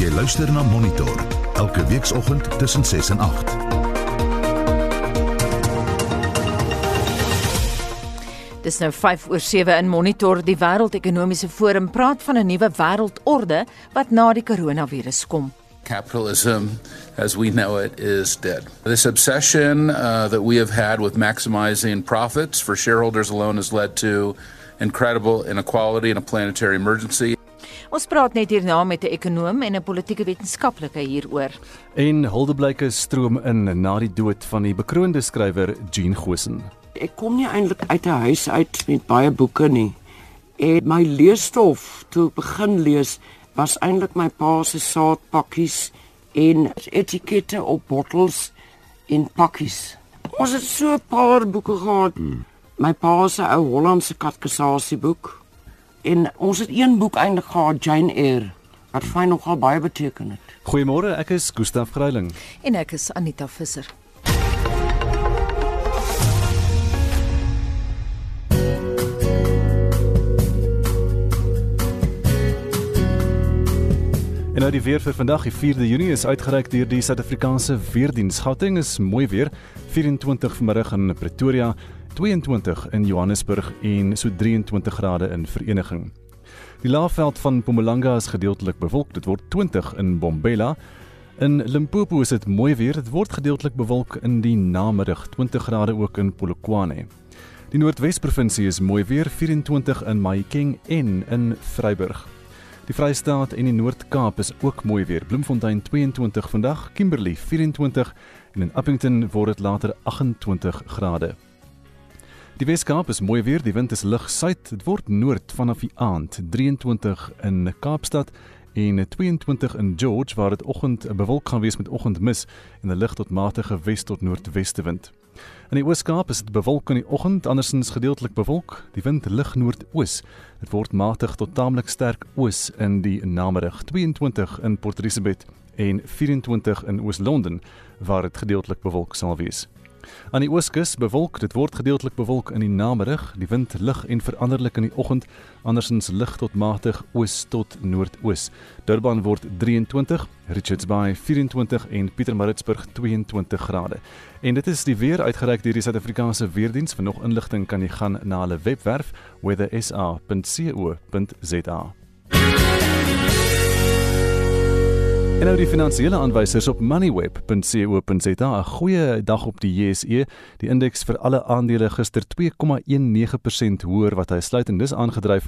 Jy luister na Monitor elke weekoggend tussen 6 en 8. Dis nou 5 oor 7 in Monitor. Die Wêreldekonomiese Forum praat van 'n nuwe wêreldorde wat na die koronavirus kom. Capitalism, as we know it, is dead. This obsession uh, that we have had with maximizing profits for shareholders alone has led to incredible inequality and a planetary emergency. Ons praat net hierna met 'n ekonoom en 'n politieke wetenskaplike hieroor. En huldeblyke stroom in na die dood van die bekroonde skrywer Jean Gosen. Ek kom nie eintlik uit 'n huis uit met baie boeke nie. En my leesstof toe ek begin lees was eintlik my pa se saadpakkies en etikette op bottels en pakkies. Ons het so 'n paar boeke gehad. Hmm. My pa se ou Hollandse katkasasieboek en ons het een boek eintlik gehad Jane Eyre wat vir my nogal baie beteken het. Goeiemôre, ek is Gustaf Greiling. En ek is Anita Visser. En nou die weer vir vandag, die 4de Junie is uitgereik deur die Suid-Afrikaanse Weerdiens. Gauteng is mooi weer, 24 vanmiddag in Pretoria, 22 in Johannesburg en so 23 grade in Vereniging. Die laafveld van Mpumalanga is gedeeltelik bewolk. Dit word 20 in Bombela. In Limpopo is dit mooi weer. Dit word gedeeltelik bewolk in die namiddag, 20 grade ook in Polokwane. Die Noordwes-provinsie is mooi weer, 24 in Mahikeng en in Vryburg. Die Vrystaat en die Noord-Kaap is ook mooi weer. Bloemfontein 22 vandag, Kimberley 24 en in Appington word dit later 28 grade. Die Weskaap is mooi weer, die wind is lig suid. Dit word noord vanaf die aand 23 in Kaapstad en 22 in George waar dit oggend bewolk gaan wees met oggendmis en 'n lig tot matige wes tot noordweste wind. In die Oos-Kaap is dit bewolk in die oggend, andersins gedeeltelik bewolk. Die wind lig noordoos. Dit word matig tot taamlik sterk oos in die namiddag. 22 in Port Elizabeth en 24 in Oos-London waar dit gedeeltelik bewolk sal wees. Aan die ooskus bewolk, dit word gedeeltelik bewolk in die namiddag, die wind lig en veranderlik in die oggend, andersins lig tot matig oos tot noordoos. Durban word 23, Richards Bay 24 en Pietermaritzburg 22 grade. En dit is die weer uitgereik deur die Suid-Afrikaanse Weerdiens. Vir nog inligting kan jy gaan na hulle webwerf weathersa.co.za. En nou die finansiële aanwysers op moneyweb.co.za. 'n Goeie dag op die JSE. Die indeks vir alle aandele gister 2,19% hoër wat hy sluit en dis aangedryf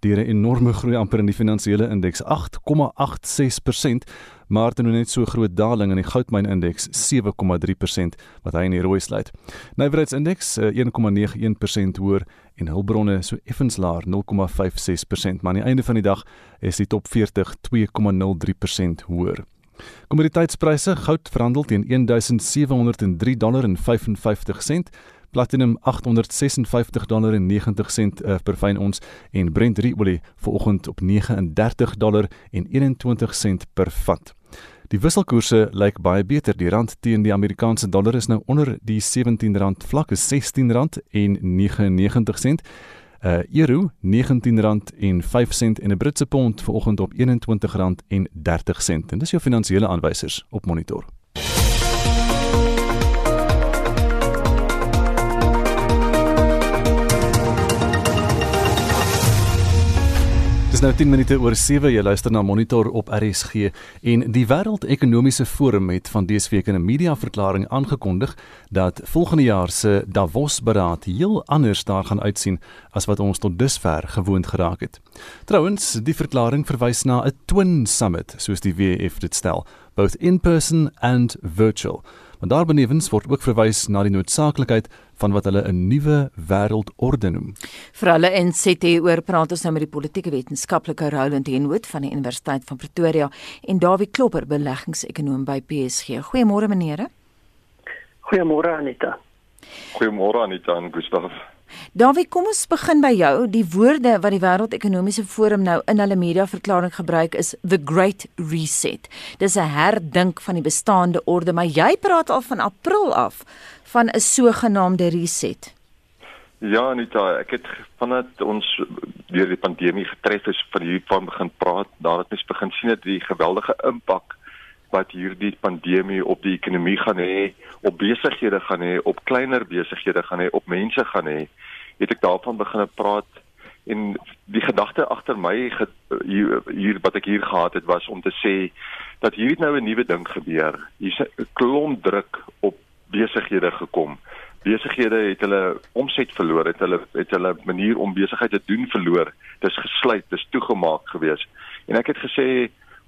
deur 'n enorme groei amper in die finansiële indeks 8,86%, maar dan net so groot daling in die goudmyn indeks 7,3% wat hy in die rooi sluit. Nywerheidsindeks 1,91% hoër en hulpbronne so effens laer 0,56%, maar aan die einde van die dag is die top 40 2,03% hoër. Kommoditeitspryse: goud verhandel teen 1703 dollar en 55 sent, platinum 856 dollar en 90 sent uh, per fyn ons en Brent olie vanoggend op 39 dollar en 21 sent per vat. Die wisselkoerse lyk baie beter. Die rand teen die Amerikaanse dollar is nou onder die R17 vlak, is R16 en 99 sent. 'n uh, Euro R19 en 5 sent en 'n Britse pond vanoggend op R21 en 30 sent. En dis jou finansiële aanwysers op monitor. Nou 10 minute oor 7 jy luister na Monitor op RSG en die Wêreldekonomiese Forum het van dese week in 'n mediaverklaring aangekondig dat volgende jaar se Davos beraad heel anders daar gaan uitsien as wat ons tot dusver gewoond geraak het. Trouwens, die verklaring verwys na 'n twin summit soos die WEF dit stel, both in person and virtual. Want daarbenewens word ook verwys na die noodsaaklikheid van wat hulle 'n nuwe wêreldorde noem. Vir hulle NCT oor praat ons nou met die politieke wetenskaplike Roland Henwood van die Universiteit van Pretoria en Dawie Klopper, beleggingsekonoom by PSG. Goeiemôre menere. Goeiemôre Anita. Goeiemôre Anita en Gustaf. Dawie, kom ons begin by jou. Die woorde wat die Wêreldekonomiese Forum nou in hulle mediaverklaring gebruik is the great reset. Dis 'n herdink van die bestaande orde, maar jy praat al van April af van 'n sogenaamde reset. Ja, Anita, ek het vanat ons deur die pandemie getref is van hier van begin praat, nadat mens begin sien dat die geweldige impak wat hierdie pandemie op die ekonomie gaan hê, op besighede gaan hê, op kleiner besighede gaan hê, op mense gaan hê, het ek daarvan begin praat en die gedagte agter my hier, hier wat ek hier gehad het was om te sê dat hier het nou 'n nuwe ding gebeur. Hier's 'n klomp druk op besighede gekom. Besighede het hulle omset verloor, het hulle het hulle manier om besigheid te doen verloor. Dis gesluit, dis toegemaak gewees. En ek het gesê,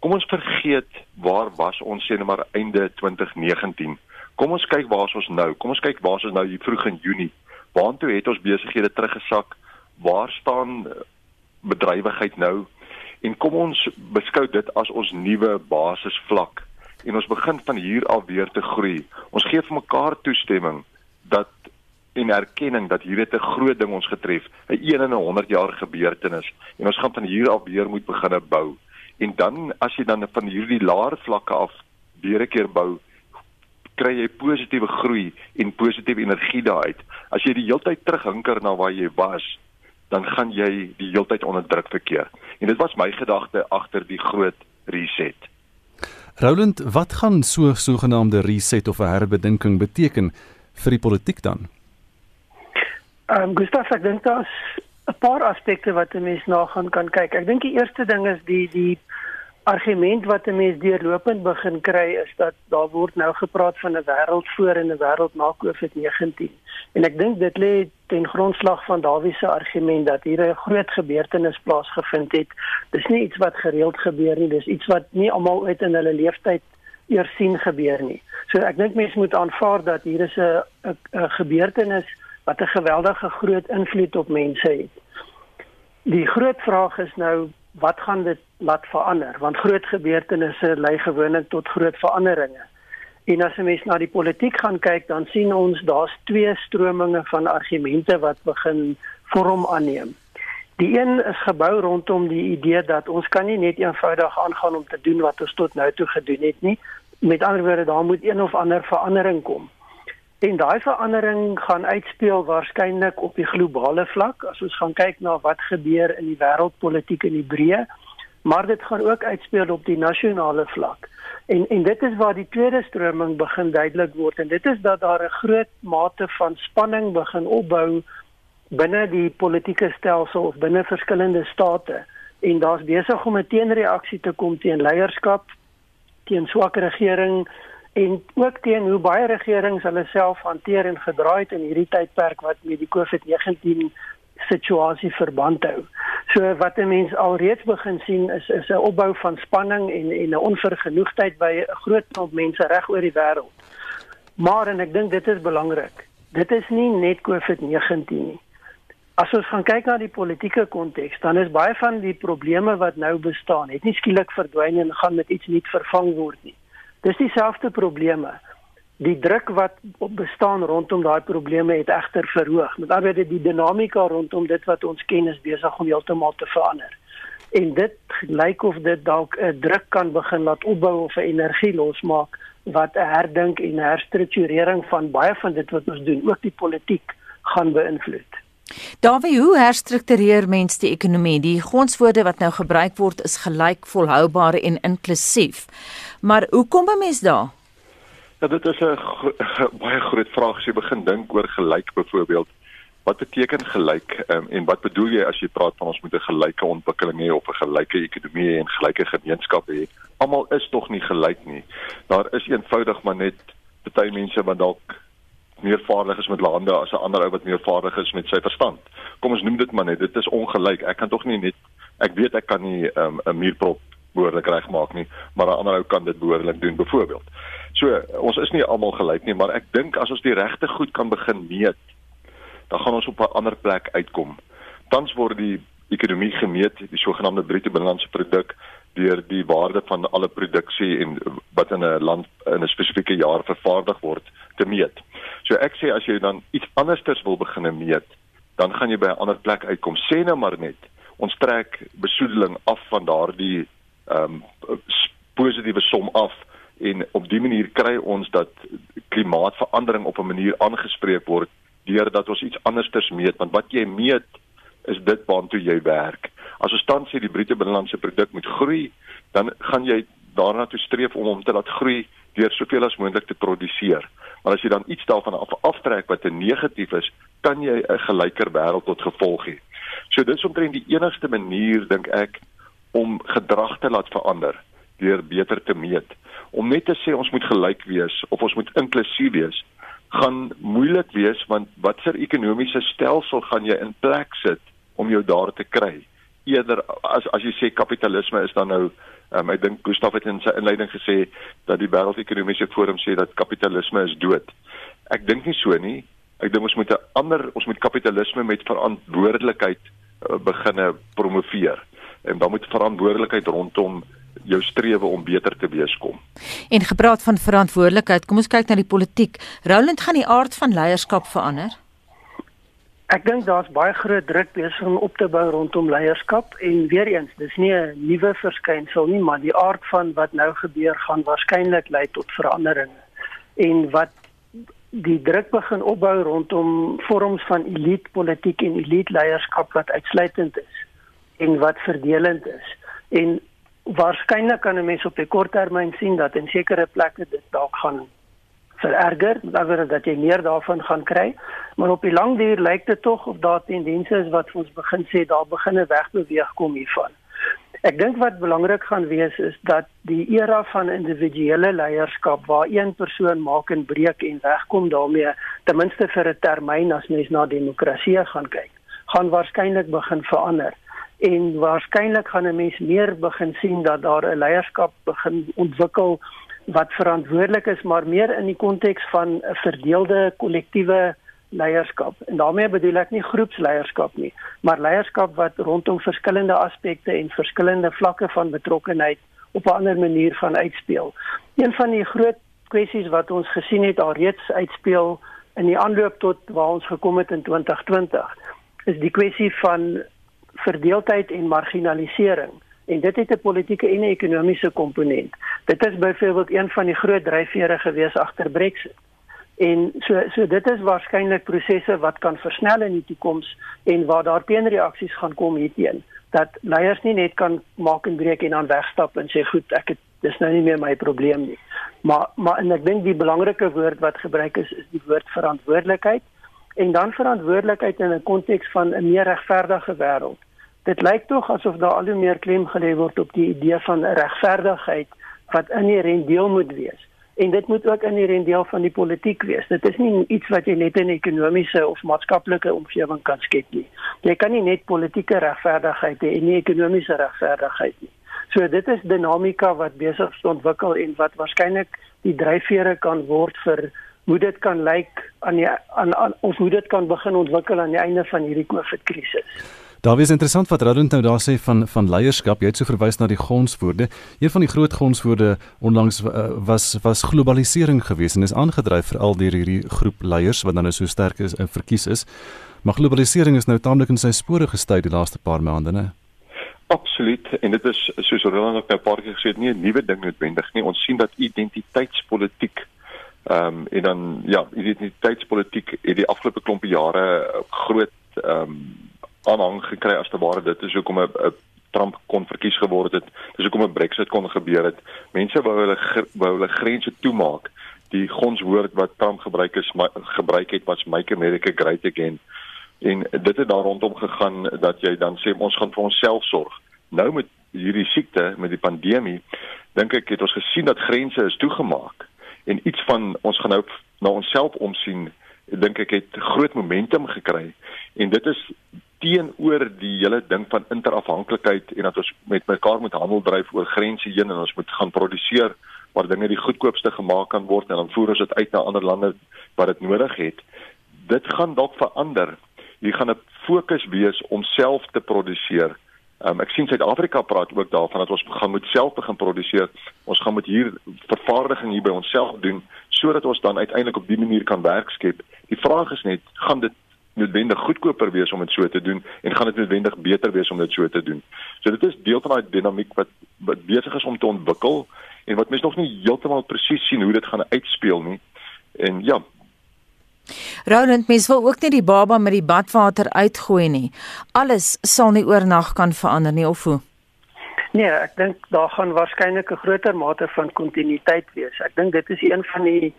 kom ons vergeet waar was ons sê net maar einde 2019. Kom ons kyk waar ons nou. Kom ons kyk waar ons nou hier vroeg in Junie. Waartoe het ons besighede teruggesak? waar staan bedrywigheid nou en kom ons beskou dit as ons nuwe basisvlak en ons begin van hier af weer te groei. Ons gee vir mekaar toestemming dat en erkenning dat hier 'n groot ding ons getref, 'n 1 in 'n 100 jaar gebeurtenis en ons gaan van hier af weer moet begin bou. En dan as jy dan van hierdie laer vlakke af weer 'n keer bou, kry jy positiewe groei en positiewe energie daaruit. As jy die hele tyd terughinker na waar jy was, dan gaan jy die heeltyd onder druk verkeer. En dit was my gedagte agter die groot reset. Roland, wat gaan so sogenaamde reset of 'n herbedinking beteken vir die politiek dan? Ehm um, Gustav, ek dink daar's 'n paar aspekte wat 'n mens na gaan kan kyk. Ek dink die eerste ding is die die argument wat 'n mens deurlopend begin kry is dat daar word nou gepraat van 'n wêreld voor en 'n wêreld na COVID-19. En ek dink dit lê ten grondslag van Dawie se argument dat hier 'n groot gebeurtenis plaasgevind het. Dis nie iets wat gereeld gebeur nie, dis iets wat nie almal uit in hulle lewenstyd eers sien gebeur nie. So ek dink mense moet aanvaar dat hier is 'n 'n gebeurtenis wat 'n geweldige groot invloed op mense het. Die groot vraag is nou wat gaan dit laat verander want groot gebeurtenisse lei gewoonlik tot groot veranderinge. En as 'n mens na die politiek gaan kyk, dan sien ons daar's twee strominge van argumente wat begin vorm aanneem. Die een is gebou rondom die idee dat ons kan nie net eenvoudig aangaan om te doen wat ons tot nou toe gedoen het nie. Met ander woorde, daar moet een of ander verandering kom. En daai verandering gaan uitspeel waarskynlik op die globale vlak as ons gaan kyk na wat gebeur in die wêreldpolitiek in die breë, maar dit gaan ook uitspeel op die nasionale vlak. En en dit is waar die tweede stroming begin duidelik word en dit is dat daar 'n groot mate van spanning begin opbou binne die politieke stelsel of binne verskillende state en daar's besig om 'n teenreaksie te kom teen leierskap teen swak regering en ook teen hoe baie regerings hulle self hanteer en gedraai het in hierdie tydperk wat met die COVID-19 situasie verband hou. So wat 'n mens alreeds begin sien is is 'n opbou van spanning en en 'n onvergenoegdheid by 'n groot klomp mense reg oor die wêreld. Maar en ek dink dit is belangrik. Dit is nie net COVID-19 nie. As ons gaan kyk na die politieke konteks, dan is baie van die probleme wat nou bestaan, het nie skielik verdwyn en gaan met iets nuuts vervang word nie. Dis dieselfde probleme. Die druk wat bestaan rondom daai probleme het egter verhoog. Met ander woorde, die dinamika rondom dit wat ons ken is besig om heeltemal te verander. En dit lyk of dit dalk 'n druk kan begin laat opbou of 'n energie losmaak wat 'n herdink en herstrukturering van baie van dit wat ons doen, ook die politiek gaan beïnvloed. Dawie, hoe herstruktureer mens die ekonomie? Die gonswoorde wat nou gebruik word is gelyk, volhoubaar en inklusief. Maar hoe kom 'n mens daar? Ja, dit is 'n baie groot vraag as jy begin dink oor gelyk byvoorbeeld. Wat beteken gelyk um, en wat bedoel jy as jy praat van ons moet 'n gelyke ontwikkeling hê of 'n gelyke ekonomie en gelyke gemeenskappe hê? Almal is tog nie gelyk nie. Daar is eenvoudig maar net baie mense wat dalk meer vaardig is met lande as 'n ander ou wat meer vaardig is met sy verstand. Kom ons noem dit maar net, dit is ongelyk. Ek kan tog nie net ek weet ek kan nie ehm, 'n um, muurprop behoorlik regmaak nie, maar 'n ander ou kan dit behoorlik doen byvoorbeeld. So, ons is nie almal gelyk nie, maar ek dink as ons die regte goed kan begin meet, dan gaan ons op 'n ander plek uitkom. Tans word die ekonomie gemeet, die sogenaamde bruto binnelandse produk deur die waarde van alle produksie en wat in 'n land in 'n spesifieke jaar vervaardig word te meet. So ek sê as jy dan iets andersters wil begine meet, dan gaan jy by 'n ander plek uitkom. Sê nou maar net, ons trek besoedeling af van daardie ehm um, positiewe som af en op dié manier kry ons dat klimaatsverandering op 'n manier aangespreek word deurdat ons iets andersters meet want wat jy meet is dit waartoe jy werk. As ons dan sê die bruto binnelandse produk moet groei, dan gaan jy daarna toe streef om hom te laat groei deur soveel as moontlik te produseer. Maar as jy dan iets daarvan af aftrek wat 'n negatief is, kan jy 'n gelyker wêreld tot gevolg hê. So dis omtrent die enigste manier dink ek om gedrag te laat verander deur beter te meet. Om net te sê ons moet gelyk wees of ons moet inklusief wees, gaan moeilik wees want watter ekonomiese stelsel gaan jy in plek sit om jou daar te kry? Eerder as as jy sê kapitalisme is dan nou Um, ek dink Gustaf het in sy inleiding gesê dat die wêreldekonomiese forum sê dat kapitalisme is dood. Ek dink nie so nie. Ek dink ons moet 'n ander ons moet kapitalisme met verantwoordelikheid uh, beginne promoveer. En dan moet verantwoordelikheid rondom jou strewe om beter te wees kom. En gepraat van verantwoordelikheid, kom ons kyk na die politiek. Roland gaan die aard van leierskap verander. Ek dink daar's baie groot druk besig om op te bou rondom leierskap en weer eens, dis nie 'n nuwe verskynsel nie, maar die aard van wat nou gebeur gaan waarskynlik lei tot veranderinge. En wat die druk begin opbou rondom vorms van elite politiek en elite leierskap wat uitsluitend is en wat verdelend is. En waarskynlik kan 'n mens op 'n kort termyn sien dat in sekere plekke dit dalk gaan vererger, dat dat jy meer daarvan gaan kry, maar op die lang duur lyk dit tog of daar tendense is wat ons begin sê daar begin 'n wegbeweeg kom hiervan. Ek dink wat belangrik gaan wees is dat die era van individuele leierskap waar een persoon maak en breek en wegkom daarmee ten minste vir 'n termyn as mens na demokrasie gaan kyk, gaan waarskynlik begin verander. En waarskynlik gaan 'n mens meer begin sien dat daar 'n leierskap begin ontwikkel wat verantwoordelik is maar meer in die konteks van 'n verdeelde kollektiewe leierskap. En daarmee bedoel ek nie groepsleierskap nie, maar leierskap wat rondom verskillende aspekte en verskillende vlakke van betrokkenheid op 'n ander manier gaan uitspeel. Een van die groot kwessies wat ons gesien het alreeds uitspeel in die aanloop tot waar ons gekom het in 2020 is die kwessie van verdeeldheid en marginalisering en dit het 'n politieke en 'n ekonomiese komponent. Dit is byvoorbeeld een van die groot dryfvere gewees agter Brexit. En so so dit is waarskynlik prosesse wat kan versnel in die toekoms en waar daar teenreaksies gaan kom hierteen dat leiers nie net kan maak en breek en dan wegstap en sê goed ek het dis nou nie meer my probleem nie. Maar maar en ek dink die belangrike woord wat gebruik is is die woord verantwoordelikheid en dan verantwoordelikheid in 'n konteks van 'n meer regverdige wêreld. Dit lyk tog asof daar al hoe meer klem gelê word op die idee van regverdigheid wat inherënt deel moet wees. En dit moet ook inherënt deel van die politiek wees. Dit is nie iets wat jy net in ekonomiese of maatskaplike omgewing kan skep nie. Jy kan nie net politieke regverdigheid hê en nie ekonomiese regverdigheid nie. So dit is dinamika wat besig is te ontwikkel en wat waarskynlik die dryfvere kan word vir hoe dit kan lyk aan die aan, aan of hoe dit kan begin ontwikkel aan die einde van hierdie COVID krisis. Daar is interessant wat Roland nou daar sê van van leierskap. Jy het so verwys na die gonswoorde. Een van die groot gonswoorde onlangs uh, was was globalisering geweest en is aangedryf veral deur hierdie groep leiers wat dan nou so sterk is en verkies is. Maar globalisering is nou taamlik in sy spore gestuit die laaste paar maande, né? Absoluut. En dit is soos Roland ook nou 'n paar keer gesê het, nie 'n nuwe ding noodwendig nie. Ons sien dat identiteitspolitiek ehm um, en dan ja, identiteitspolitiek het die afgelope klompe jare groot ehm um, aanhang gekry as te ware dit is hoekom 'n Trump kon verkies geword het. Dis hoekom 'n Brexit kon gebeur het. Mense wou hulle wou hulle grense toemaak. Die gonswoord wat Trump gebruik is my, gebruik het was make America great again. En dit het daar rondom gegaan dat jy dan sê ons gaan vir onsself sorg. Nou met hierdie siekte, met die pandemie, dink ek het ons gesien dat grense is toegemaak en iets van ons gaan nou na onsself omsien dink ek het groot momentum gekry en dit is teenoor die hele ding van interafhanklikheid en dat ons met mekaar moet handel dryf oor grense heen en ons moet gaan produseer waar dinge die goedkoopste gemaak kan word en dan voer ons dit uit na ander lande wat dit nodig het. Dit gaan dalk verander. Hier gaan 'n fokus wees om self te produseer. Um, ek sien Suid-Afrika praat ook daarvan dat ons gaan moet self begin produseer. Ons gaan moet hier vervaardiging hier by onsself doen sodat ons dan uiteindelik op dié manier kan werk skep. Die vraag is net, gaan dit noodwendig goedkoper wees om dit so te doen en gaan dit noodwendig beter wees om dit so te doen. So dit is deel van daai dinamiek wat wat besig is om te ontwikkel en wat mens nog nie heeltemal presies sien hoe dit gaan uitspeel nie. En ja. Roland, mens wil ook nie die baba met die badwater uitgooi nie. Alles sal nie oornag kan verander nie of hoe? Nee, ek dink daar gaan waarskynlik 'n groter mate van kontinuïteit wees. Ek dink dit is een van die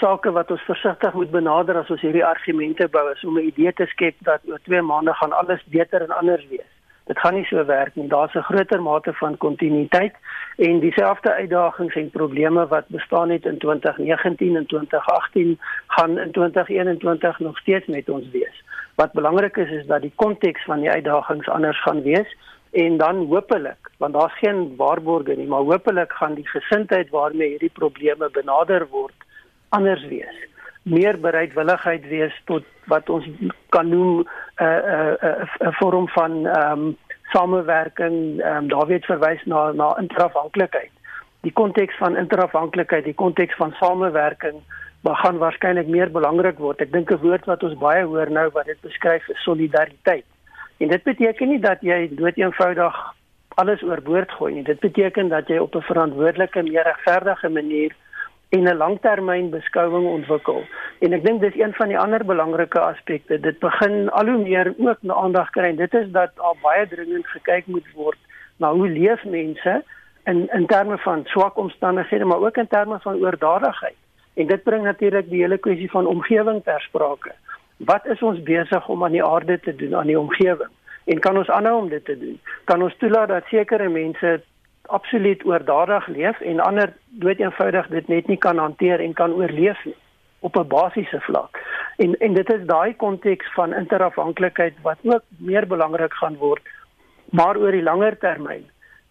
sake wat ons versigtig moet benader as ons hierdie argumente bou is om 'n idee te skep dat oor 2 maande gaan alles beter en anders wees. Dit gaan nie so werk nie. Daar's 'n groter mate van kontinuïteit en dieselfde uitdagings en probleme wat bestaan het in 2019 en 2018 gaan in 2021 nog steeds met ons wees. Wat belangrik is is dat die konteks van die uitdagings anders gaan wees en dan hopelik want daar's geen waarborge nie, maar hopelik gaan die gesindheid waarmee hierdie probleme benader word anders wees. Meer bereidwilligheid wees tot wat ons kan noem 'n uh, 'n uh, 'n uh, 'n vorm van ehm um, samewerking, ehm um, daar word verwys na na interafhanklikheid. Die konteks van interafhanklikheid, die konteks van samewerking gaan waarskynlik meer belangrik word. Ek dink 'n woord wat ons baie hoor nou wat dit beskryf is solidariteit. En dit beteken nie dat jy dood eenvoudig alles oorboord gooi nie. Dit beteken dat jy op 'n verantwoordelike, meer regverdige manier en 'n langtermynbeskouing ontwikkel. En ek dink dis een van die ander belangrike aspekte. Dit begin al hoe meer ook na aandag kry. Dit is dat al baie dringend gekyk moet word na hoe leef mense in in terme van swak omstandighede, maar ook in terme van oordadigheid. En dit bring natuurlik die hele kwessie van omgewing ter sprake. Wat is ons besig om aan die aarde te doen aan die omgewing? En kan ons aanhou om dit te doen? Kan ons toelaat dat sekere mense absoluut oordadig leef en ander dood eenvoudig dit net nie kan hanteer en kan oorleef nie op 'n basiese vlak. En en dit is daai konteks van interafhanklikheid wat ook meer belangrik gaan word maar oor die langer termyn.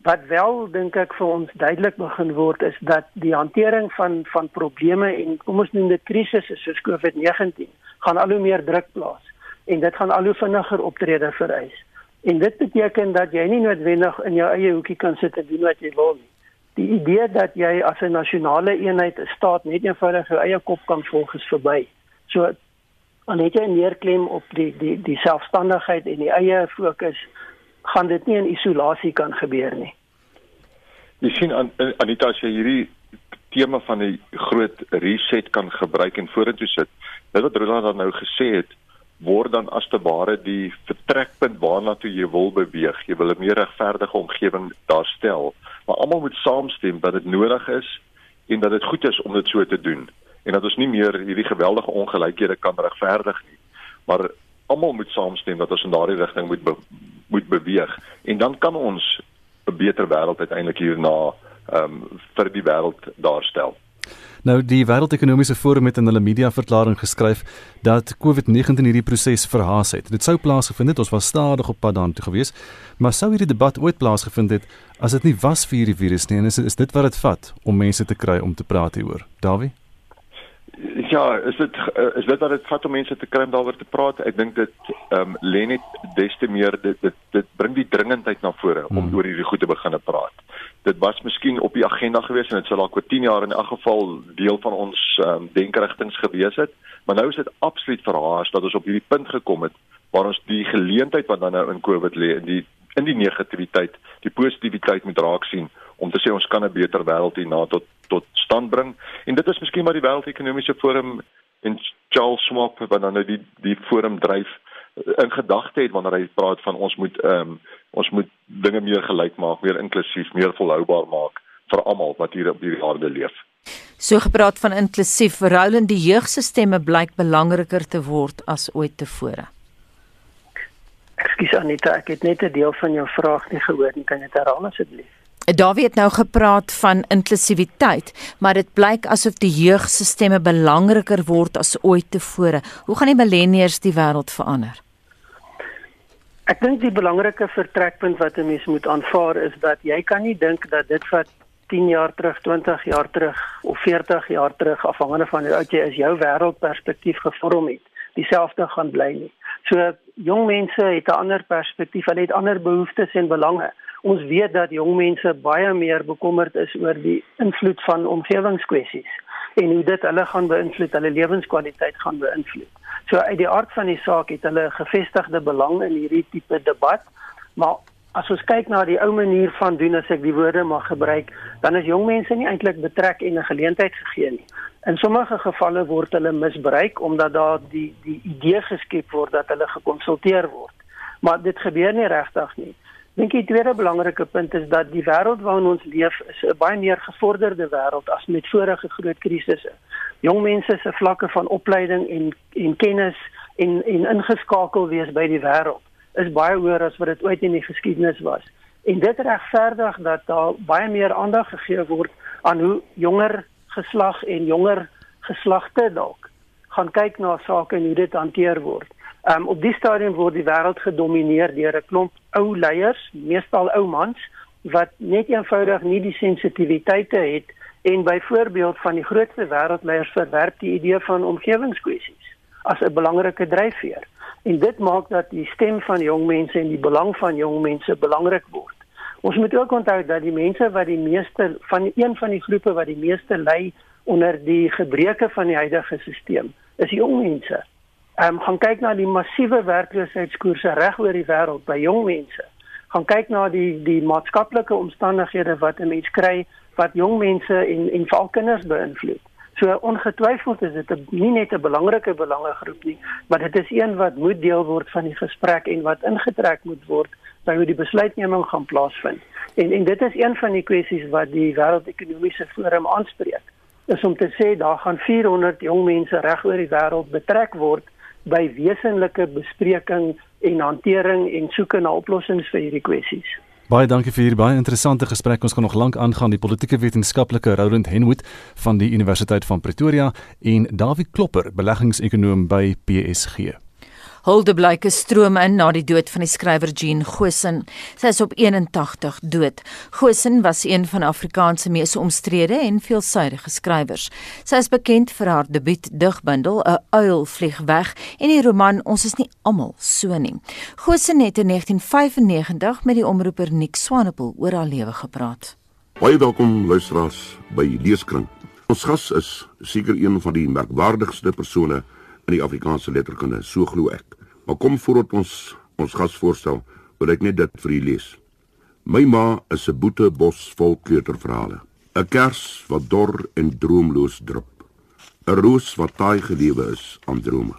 Wat wel dink ek vir ons duidelik begin word is dat die hantering van van probleme en kom ons noem dit krisisse soos COVID-19 gaan al hoe meer druk plaas en dit gaan al hoe vinniger optrede vereis. En dit beteken dat jy nie noodwendig in jou eie hoekie kan sit en doen wat jy wil nie. Die idee dat jy as 'n nasionale eenheid 'n staat net eenvoudig jou eie kop kan volg is verby. So dan het jy meer klem op die die die selfstandigheid en die eie fokus gaan dit nie in isolasie kan gebeur nie. Jy sien Anita as jy hierdie tema van 'n groot reset kan gebruik en vorentoe sit. Dit wat Roland dan nou gesê het, word dan as te ware die vertrekpunt waarna toe jy wil beweeg. Jy wil 'n meer regverdige omgewing daarstel, maar almal moet saamstem dat dit nodig is en dat dit goed is om dit so te doen en dat ons nie meer hierdie geweldige ongelykhede kan regverdig nie. Maar almal moet saamstem dat ons in daardie rigting moet be moet beweeg en dan kan ons 'n beter wêreld uiteindelik hierna ehm um, vir die wêreld daarstel. Nou die Wêreldekonomiese Forum het in hulle media verklaring geskryf dat COVID-19 hierdie proses verhaas het. Dit sou plaasgevind het, ons was stadig op pad daartoe gewees, maar sou hierdie debat ooit plaasgevind het as dit nie was vir hierdie virus nie en is, is dit wat dit vat om mense te kry om te praat hieroor? Dawie Ja, is dit is dit wat dit vat om mense te kry om daaroor te praat? Ek dink dit ehm um, lê net des te meer dit dit dit bring die dringendheid na vore om hmm. oor hierdie goed te begine praat dit was miskien op die agenda gewees en dit sou dalk oor 10 jaar in elk geval deel van ons um, denkerigtings gewees het. Maar nou is dit absoluut verhaas dat ons op hierdie punt gekom het waar ons die geleentheid wat dan nou in Covid lê in die in die negativiteit, die positiwiteit moet raak sien om te sê ons kan 'n beter wêreld hierna tot tot stand bring. En dit is miskien maar die wêreldekonomiese forum en Charles Schwab wat dan nou die die forum dryf in gedagte het wanneer hy praat van ons moet ehm um, ons moet dinge meer gelyk maak, meer inklusief, meer volhoubaar maak vir almal wat hier op hierdie aarde leef. So gepraat van inklusief, verhoudend die jeugstemme blyk belangriker te word as ooit tevore. Ekskuus Anita, ek het net 'n deel van jou vraag nie gehoor nie, kan jy dit herhaal asseblief? Dawie het nou gepraat van inklusiwiteit, maar dit blyk asof die jeugstemme belangriker word as ooit tevore. Hoe gaan die millennials die wêreld verander? Ek dink die belangrike vertrekpunt wat 'n mens moet aanvaar is dat jy kan nie dink dat dit wat 10 jaar terug, 20 jaar terug of 40 jaar terug afhangende van hoe oud jy is, jou wêreldperspektief gevorm het, dieselfde gaan bly nie. So jong mense het 'n ander perspektief, hulle het ander behoeftes en belange. Ons weet dat jong mense baie meer bekommerd is oor die invloed van omgewingskwessies en hoe dit hulle gaan beïnvloed, hulle lewenskwaliteit gaan beïnvloed. So uit die aard van die saak het hulle gevestigde belang in hierdie tipe debat, maar as ons kyk na die ou manier van doen as ek die woorde mag gebruik, dan is jong mense nie eintlik betrek en 'n geleentheid gegee nie. In sommige gevalle word hulle misbruik omdat daar die die idee geskep word dat hulle gekonsulteer word. Maar dit gebeur nie regtig nie. Dink die tweede belangrike punt is dat die wêreld waarin ons leef is 'n baie meer gevorderde wêreld as met vorige groot krisisse. Jong mense se vlakke van opleiding en en kennis en en ingeskakel wees by die wêreld is baie hoër as wat dit ooit in die geskiedenis was. En dit regverdig dat daar baie meer aandag gegee word aan hoe jonger geslag en jonger geslagte dalk gaan kyk na sake en hoe dit hanteer word. Um op die stadium word die wêreld gedomeineer deur 'n klomp ou leiers, meestal ou mans wat net eenvoudig nie die sensitiwiteite het en byvoorbeeld van die grootste wêreldleiers verwerp die idee van omgewingskwessies as 'n belangrike dryfveer. En dit maak dat die stem van jong mense en die belang van jong mense belangrik word. Ons moet ook onthou dat die mense wat die meeste van een van die groepe wat die meeste ly onder die gebreke van die huidige stelsel is jong mense. Ehm um, gaan kyk na die massiewe werkloosheidskoerse reg oor die wêreld by jong mense. Gaan kyk na die die maatskaplike omstandighede wat 'n mens kry wat jong mense en en veral kinders beïnvloed. So ongetwyfeld is dit 'n nie net 'n belangrike belangegroep nie, maar dit is een wat moet deel word van die gesprek en wat ingetrek moet word by hoe die besluitneming gaan plaasvind. En en dit is een van die kwessies wat die wêreldekonomiese forum aanspreek. Is om te sê daar gaan 400 jong mense reg oor die wêreld betrek word by wesenlike bespreking en hantering en soeke na oplossings vir hierdie kwessies. Baie dankie vir hierdie baie interessante gesprek. Ons gaan nog lank aangaan die politieke wetenskaplike Roland Henwood van die Universiteit van Pretoria en Dawie Klopper, beleggingsekonoom by PSG. Hulde blyke stroom in na die dood van die skrywer Jean Gosen. Sy is op 81 dood. Gosen was een van Afrikaans se mees omstrede en veelsuidige skrywers. Sy is bekend vir haar debuut digbundel 'n Uil vlieg weg en die roman Ons is nie almal so nie. Gosen het in 1995 met die omroeper Nick Swanepoel oor haar lewe gepraat. Baie welkom luisteraars by Leeskring. Ons gas is seker een van die merkwaardigste persone in die Afrikaanse letterkunde, so glo ek. Maar kom voordat ons ons gas voorstel, wil ek net dit vir u lees. My ma is 'n boete bos vol kleuterverhale. 'n Kers wat dor en droomloos drup. 'n Roos wat taai gelewe is aan drome.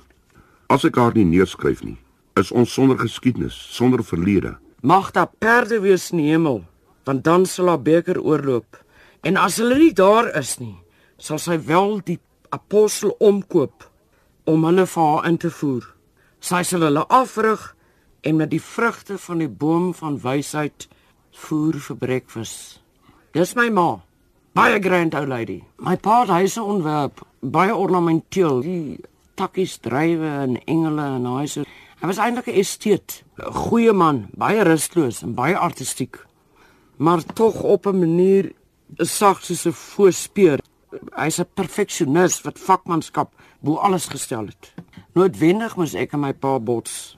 As ek haar nie neerskryf nie, is ons sonder geskiedenis, sonder verlede. Mag daar perde wees in die hemel, want dan sal haar beker oorloop. En as hulle nie daar is nie, sal sy wel die apostel omkoop om hulle vir haar in te voer. Sy sal hulle afrig en met die vrugte van die boom van wysheid voer vir breakfast. Dis my ma. Baie grand ou lady. My pa het huise ontwerp, baie ornamenteel, die takkies drywe en engele en huise. Hy was eintlik 'n esteet, 'n goeie man, baie rusteloos en baie artistiek. Maar tog op 'n manier sag soos 'n voorspeur. Hy's 'n perfeksionis wat vakmanskap bo alles gestel het. Noodwendig moes ek en my pa bots.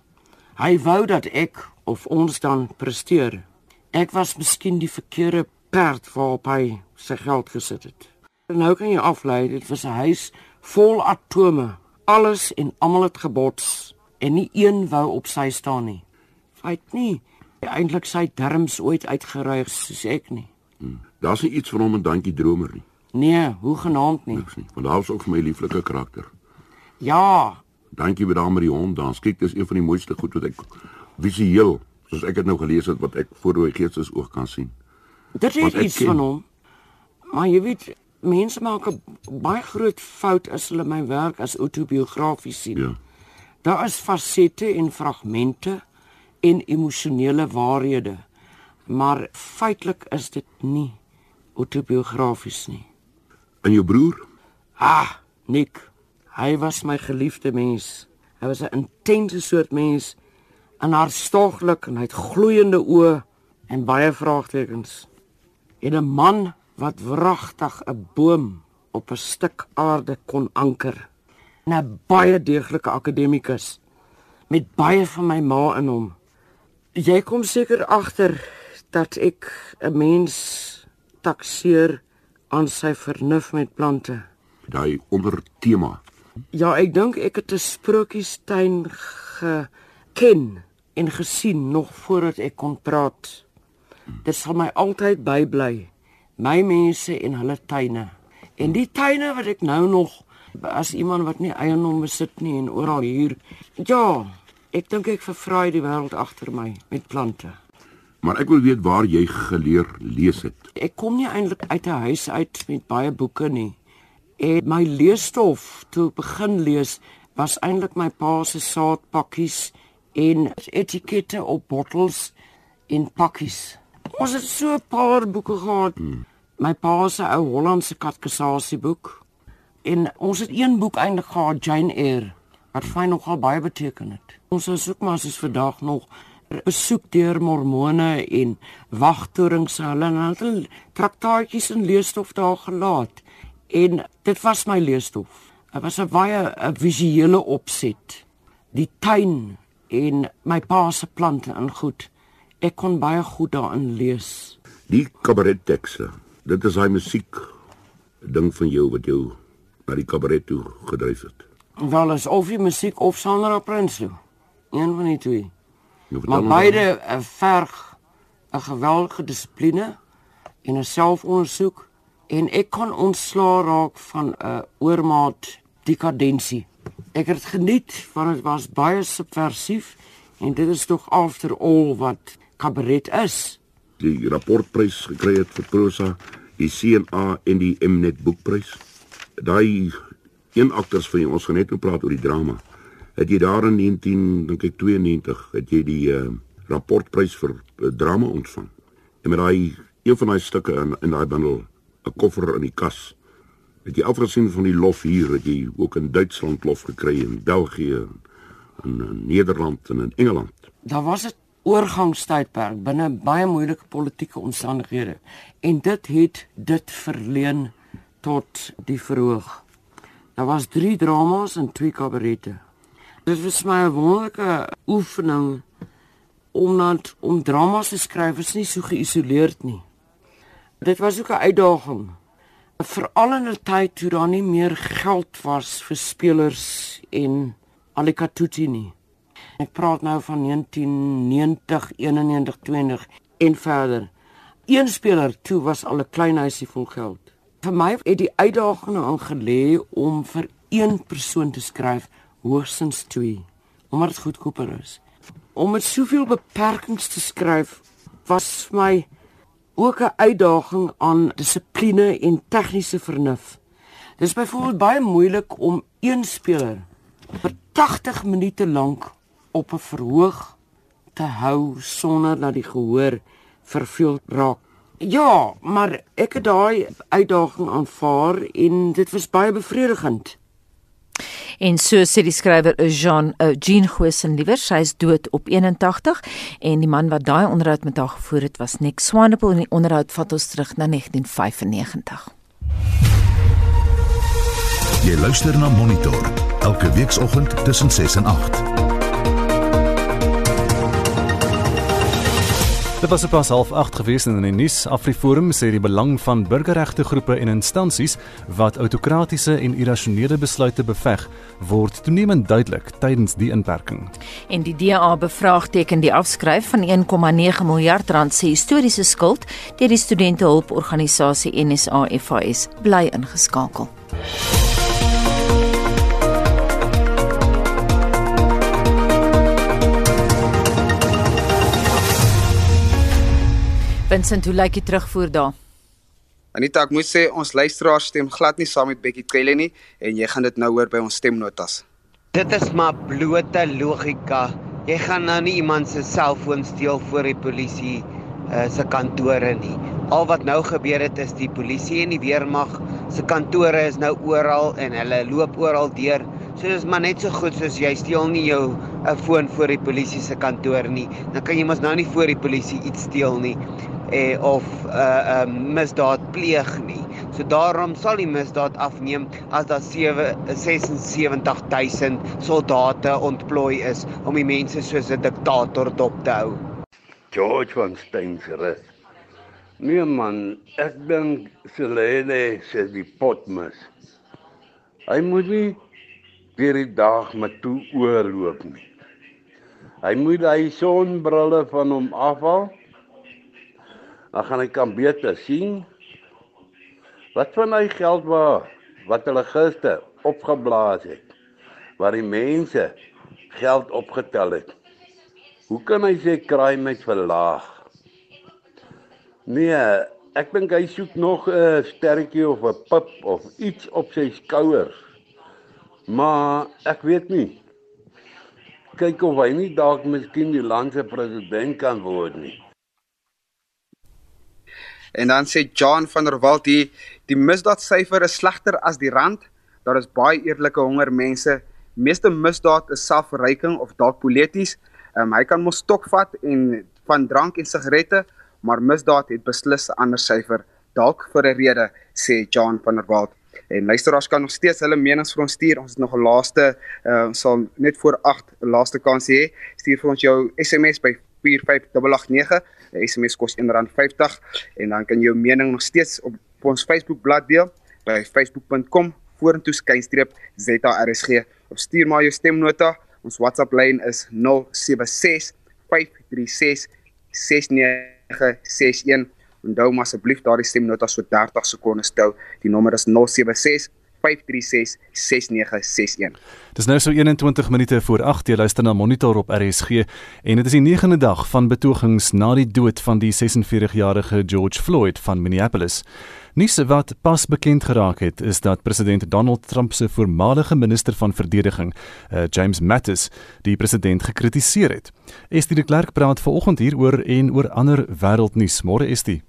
Hy wou dat ek of ons dan presteer. Ek was miskien die verkeerde perd waarop hy sy geld gesit het. En nou kan jy aflei dit was 'n huis vol atome. Alles en almal het gebots en nie een wou op sy staan nie. Feit nie. Eintlik sy derms ooit uitgeruig soos ek nie. Hmm. Daar's nie iets van hom en dankie dromer nie. Nee, hoe genaamd nie. Niks nie. Want daar's ook vir my lieflike karakter. Ja. Dankie vir daai met die hond. Dan kyk dis een van die mooiste goed wat ek visueel, soos ek dit nou gelees het wat ek voor my geestes oog kan sien. Dit is iets ken. van hom. Maar jy weet, mense maak 'n baie groot fout as hulle my werk as autobiografies sien. Ja. Daar is fasette en fragmente en emosionele waarhede. Maar feitelik is dit nie autobiografies nie. En jou broer? Ah, Nick. Hy was my geliefde mens. Hy was 'n intense soort mens, en hartstoglik en hy het gloeiende oë en baie vraagtekens. En 'n man wat wragtig 'n boom op 'n stuk aarde kon anker. 'n Baie deeglike akademikus met baie van my ma in hom. Jy kom seker agter dat ek 'n mens takseer aan sy vernuf met plante. Daai ondertema Ja, ek dink ek het 'n sprokiestuin geken en gesien nog voordat ek kon praat. Dit sal my altyd bybly. My mense en hulle tuine. En die tuine wat ek nou nog as iemand wat nie eiendom besit nie en oral hier. Ja, ek dink ek vervraai die wêreld agter my met plante. Maar ek wil weet waar jy geleer lees het. Ek kom nie eintlik uit 'n huis uit met baie boeke nie. En my leesstof toe ek begin lees was eintlik my pa se saadpakkies en etikette op bottels en pakkies. Ons het so 'n paar boeke gehad. Hmm. My pa se ou Hollandse katekisasieboek en ons het een boek eintlik gehad Jane Eyre wat vir my nogal baie beteken het. Ons is ook maar soos vandag nog besoek deur mormone en wagtorings hulle en hulle traktaatjies en leesstof daar gelaat. En dit was my leesstof. Dit was 'n baie 'n visuele opset. Die tuin en my pa se plante en goed. Ek kon baie goed daarin lees. Die kabarettekste. Dit is hy musiek ding van jou wat jou na die kabaret toe gedryf het. Wel is of die musiek of Sandra Prinsloo. Een van die twee. Maar beide uh, verg 'n geweldige dissipline en 'n selfondersoek en ek kan ontslaa raak van 'n oormaat dekadensie. Ek het geniet want dit was baie subversief en dit is tog after all wat kabaret is. Die rapportprys gekry het vir prosa, die CNA en die Mnet boekprys. Daai een akteurs van ons gaan net nou praat oor die drama. Het jy daar in 19 dink ek 92 het jy die uh, rapportprys vir uh, drama ontvang. En met daai een van daai stukke in in daai bundel 'n koffer in die kas. Het jy afgesien van die lof hier het jy ook in Duitsland lof gekry en België en in Nederland en in Engeland. Daar was 'n oorgangstydperk binne baie moeilike politieke omstandighede en dit het dit verleen tot die verhoog. Daar was 3 dramas en 2 kabarette. Dit was my 'n wonderlike oefening om net om dramas te skryf is nie so geïsoleerd nie. Dit was ook 'n uitdaging. Veral in 'n tyd toe daar nie meer geld was vir spelers en alikatuti nie. Ek praat nou van 1990, 91, 92 en verder. Een speler toe was al 'n klein huisie vol geld. Vir my het die uitdaging aangelê om vir een persoon te skryf, hoogstens 2, omdat dit goedkoper is. Om met soveel beperkings te skryf was vir my ook 'n uitdaging aan dissipline en tegniese vernuf. Dit is byvoorbeeld baie moeilik om een speler vir 80 minute lank op 'n verhoog te hou sonder dat die gehoor verveel raak. Ja, maar ek het daai uitdaging aanvaar en dit was baie bevredigend. En so sê die skrywer Jean uh, Jean Gosen liewer, sy is dood op 81 en die man wat daai onderhoud met haar gevoer het was Nick Swanepoel en die onderhoud vat ons terug na 1995. Jy luister na Monitor elke weekoggend tussen 6 en 8. Dit was pas half 8 gewees in die nuus. AfriForum sê die belang van burgerregte groepe en instansies wat autokratiese en irrasionele besluite beveg, word toenemend duidelik tydens die inperking. En die DA bevraagteken die afskryf van 1,9 miljard rand se historiese skuld deur die studentehulporganisasie NSA FAS bly ingeskakel. Vincent, hoe lyk die terugvoer daar? Anita, ek moet sê ons luisteraars stem glad nie saam met Bekkie Cele nie en jy gaan dit nou hoor by ons stemnotas. Dit is maar blote logika. Jy gaan nou nie iemand se selfoon steel voor die polisie uh, se kantore nie. Al wat nou gebeur het is die polisie en die weermag se kantore is nou oral en hulle loop oral deur. So dis maar net so goed soos jy steel nie jou 'n uh, foon voor die polisie se kantoor nie. Dan kan jy mos nou nie voor die polisie iets steel nie eh, of 'n uh, uh, misdaad pleeg nie. So daarom sal die misdaad afneem as daar 76000 soldate ontplooi is om die mense soos 'n diktator dop te hou. George van Steinrus. Nee man, ek dink Selene sê die potmis. Hy moet nie weer die dag met toe oorloop nie. Hy moet hy sonbrille van hom afhaal. Dan gaan hy kan beter sien. Wat van hy geld waar wat hulle gister opgeblaas het waar die mense geld opgetel het. Hoe kan hy sê crime het verlaag? Nee, ek dink hy soek nog 'n sterretjie of 'n pip of iets op sy skouers. Maar ek weet nie. Kyk of hy nie dalk miskien die land se president kan word nie. En dan sê John van der Walt hier, die misdaadsyfer is slegter as die rand. Daar is baie eerlike honger mense. Meeste misdaad is selfverryking of dalk polities. Um, hy kan mos stok vat en van drank en sigarette, maar misdaad het beslis 'n ander syfer, dalk vir 'n rede, sê John van der Walt. En luisteraars kan nog steeds hulle menings vir ons stuur. Ons het nog 'n laaste uh sal net voor 8 laaste kans hê. Stuur vir ons jou SMS by 45889. Die SMS kos R1.50 en dan kan jy jou mening nog steeds op, op ons Facebook bladsy deel by facebook.com vorentoe skynstreep ZARSG of stuur maar jou stemnota. Ons WhatsApp lyn is 076 536 6961. Onthou maar asseblief daardie stemnota so 30 sekondes hou. Die nommer is 076 5366961. Dis nou so 21 minute voor 8 jy luister na Monitor op RSG en dit is die 9de dag van betogings na die dood van die 46-jarige George Floyd van Minneapolis. Nuus wat pas bekend geraak het is dat president Donald Trump se voormalige minister van verdediging, uh, James Mattis, die president gekritiseer het. Estie de Klerk praat vanoggend hieroor en oor ander wêreldnuus. Môre Estie.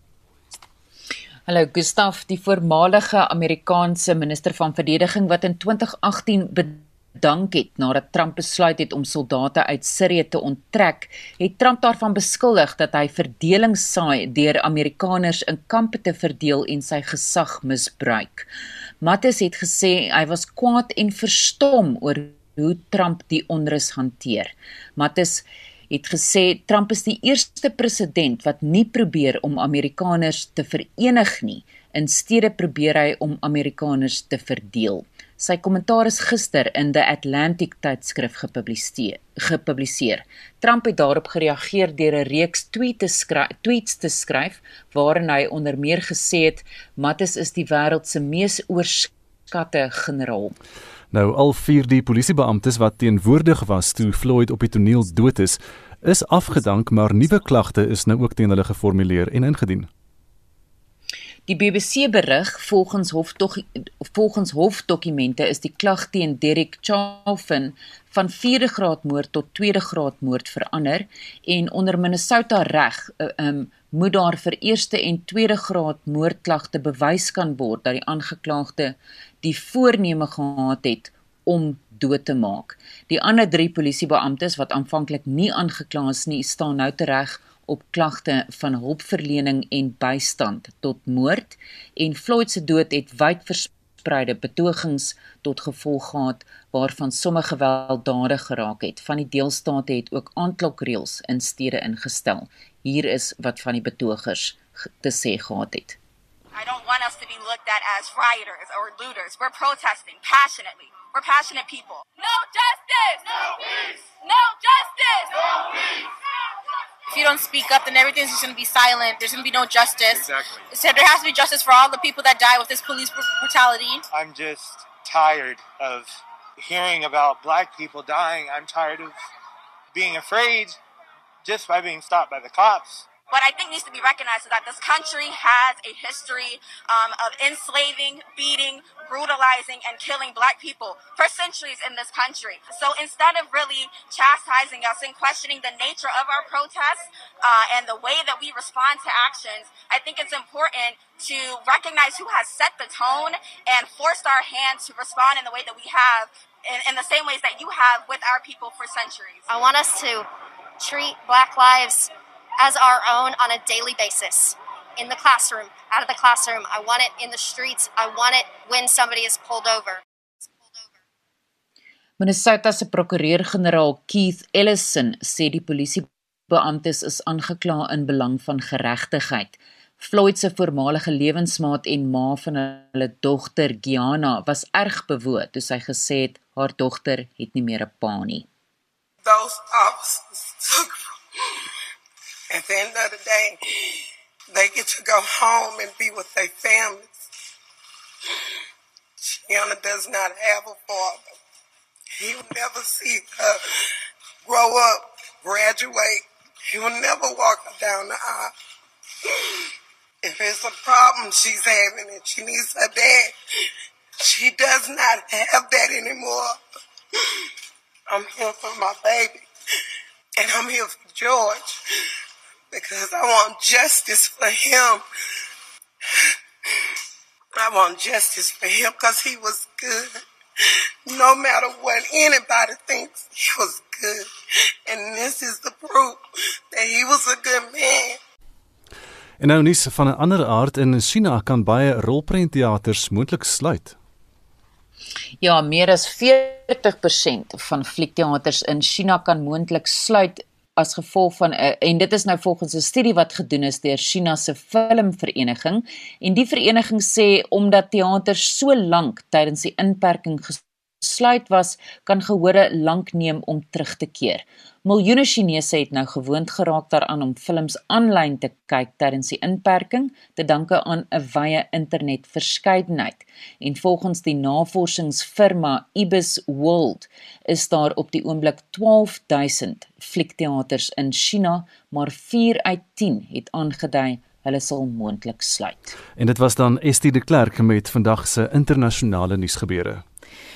Hallo Gustaf, die voormalige Amerikaanse minister van verdediging wat in 2018 bedank het nadat Trump besluit het om soldate uit Sirië te onttrek, het Trump daarvan beskuldig dat hy verdeling saai deur Amerikaners in kampe te verdeel en sy gesag misbruik. Mattis het gesê hy was kwaad en verstom oor hoe Trump die onrus hanteer. Mattis het gesê Trump is die eerste president wat nie probeer om Amerikaners te verenig nie, insteede probeer hy om Amerikaners te verdeel. Sy kommentaar is gister in The Atlantic tydskrif gepubliseer. gepubliseer. Trump het daarop gereageer deur 'n reeks tweets te skryf, tweets te skryf waarin hy onder meer gesê het: "Mattis is die wêreld se mees oorskatte generaal." Nou al vier die polisiebeamptes wat teenwoordig was toe Floyd op die toneel dood is, is afgedank, maar nuwe klagte is nou ook teen hulle geformuleer en ingedien. Die BBC berig volgens hoftog volgens hofdokumente is die klag teen Derek Chauvin van 4de graad moord tot 2de graad moord verander en onder Minnesota reg um, moet daar vir eerste en tweede graad moordklagte bewys kan word dat die aangeklaagde die voorneme gehad het om dood te maak. Die ander 3 polisiebeamptes wat aanvanklik nie aangekla is nie, staan nou tereg op klagte van hulpverlening en bystand tot moord en Floyd se dood het wyd verspreide betogings tot gevolg gehad waarvan sommige gewelddadig geraak het. Van die deelstate het ook aanklokreëls in stede ingestel. Hier is wat van die betogers te sê gehad het. I don't want us to be looked at as rioters or looters. We're protesting passionately. We're passionate people. No justice! No peace! No justice! No peace! If you don't speak up, then everything's just going to be silent. There's going to be no justice. Exactly. So there has to be justice for all the people that die with this police brutality. I'm just tired of hearing about black people dying. I'm tired of being afraid just by being stopped by the cops what I think needs to be recognized is that this country has a history um, of enslaving, beating, brutalizing, and killing black people for centuries in this country. So instead of really chastising us and questioning the nature of our protests uh, and the way that we respond to actions, I think it's important to recognize who has set the tone and forced our hand to respond in the way that we have in, in the same ways that you have with our people for centuries. I want us to treat black lives as our own on a daily basis. In the classroom, out of the classroom. I want it in the streets. I want it when somebody is pulled over. Minnesota se prokureur-generaal Keith Ellison sê die polisiebeamptes is aangekla in belang van geregtigheid. Floyd se voormalige lewensmaat en ma van hulle dogter Gianna was erg bewoed toe sy gesê het haar dogter het nie meer 'n pa nie. Those officers took at the end of the day, they get to go home and be with their families. Shiana does not have a father. He will never see her grow up, graduate. He will never walk her down the aisle. If it's a problem she's having and she needs her dad, she does not have that anymore. I'm here for my baby. And I'm here for George because I want justice for him. I want justice for him because he was good. No matter what anybody thinks, he was good. And this is the proof that he was a good man. En nou nuus van 'n ander aard in China kan baie rolprentteaters moontlik sluit. Ja, meer as 40% van fliekteaters in China kan moontlik sluit as gevolg van 'n uh, en dit is nou volgens 'n studie wat gedoen is deur China se filmvereniging en die vereniging sê omdat teaters so lank tydens die inperking gesluit was, kan gehore lank neem om terug te keer. Miljoene Chinese het nou gewoond geraak daaraan om films aanlyn te kyk tydens die inperking, te danke aan 'n wye internetverskeidenheid. En volgens die navorsingsfirma Ibis World is daar op die oomblik 12000 fliekteaters in China, maar 4 uit 10 het aangedui hulle sal moontlik sluit. En dit was dan Estie de Klerk met vandag se internasionale nuusgebeure.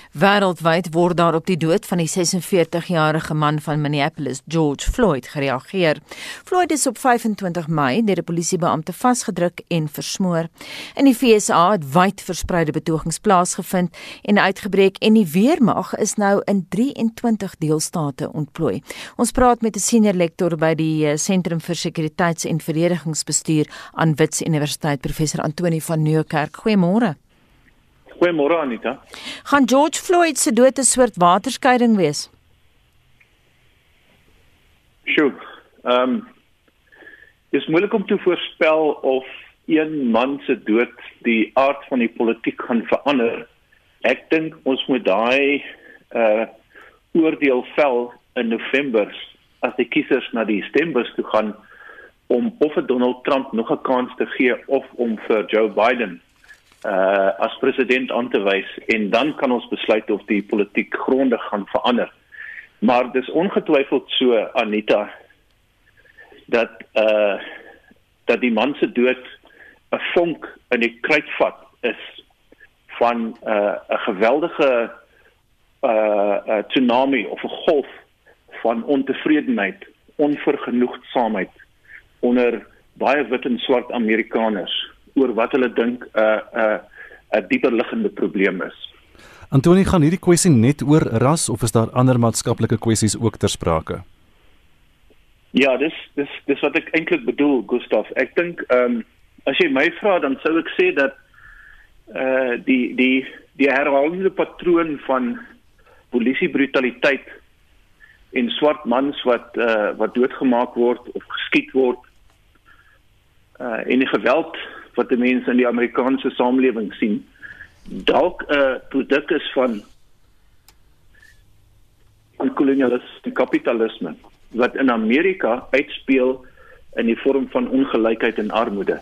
Wêreldwyd word daar op die dood van die 46-jarige man van Minneapolis, George Floyd, gereageer. Floyd is op 25 Mei deur 'n polisiebeampte vasgedruk en versmoor. In die VSA het wyd verspreide betogings plaasgevind en uitgebreek en die weermag is nou in 23 deelstate ontplooi. Ons praat met 'n senior lektor by die eh, Sentrum vir Sekuriteits- en Verdedigingsbestuur aan Wits Universiteit, professor Antoni van Nieuwkerk. Goeiemôre. Goeiemôre Anita. Gaan George Floyd se dood 'n soort waterskeiding wees? Sjoe. Ehm um, is moeilik om te voorspel of een man se dood die aard van die politiek gaan verander. Ek dink ons moet daai uh oordeel vel in November as die kiesers na die stembus toe gaan om of vir Donald Trump nog 'n kans te gee of om vir Joe Biden uh as president aan te wys en dan kan ons besluit of die politiek grondig gaan verander. Maar dis ongetwyfeld so Anita dat uh dat die man se dood 'n vonk in die kruitvat is van uh 'n geweldige uh 'n tsunami of 'n golf van ontevredenheid, onvergenoegdheid onder baie wit en swart Amerikaners oor wat hulle dink 'n uh, 'n uh, 'n dieper liggende probleem is. Antoni, gaan hierdie kwessie net oor ras of is daar ander maatskaplike kwessies ook ter sprake? Ja, dis dis dis wat ek eintlik bedoel, Gustaf. Ek dink ehm um, as jy my vra dan sou ek sê dat eh uh, die die die herhalende patroon van polisie brutaliteit en swart mans wat eh uh, wat doodgemaak word of geskiet word eh uh, en die geweld wat die mense in die Amerikaanse samelewing sien dalk 'n uh, produk is van van kolonialisme en kapitalisme wat in Amerika uitspeel in die vorm van ongelykheid en armoede.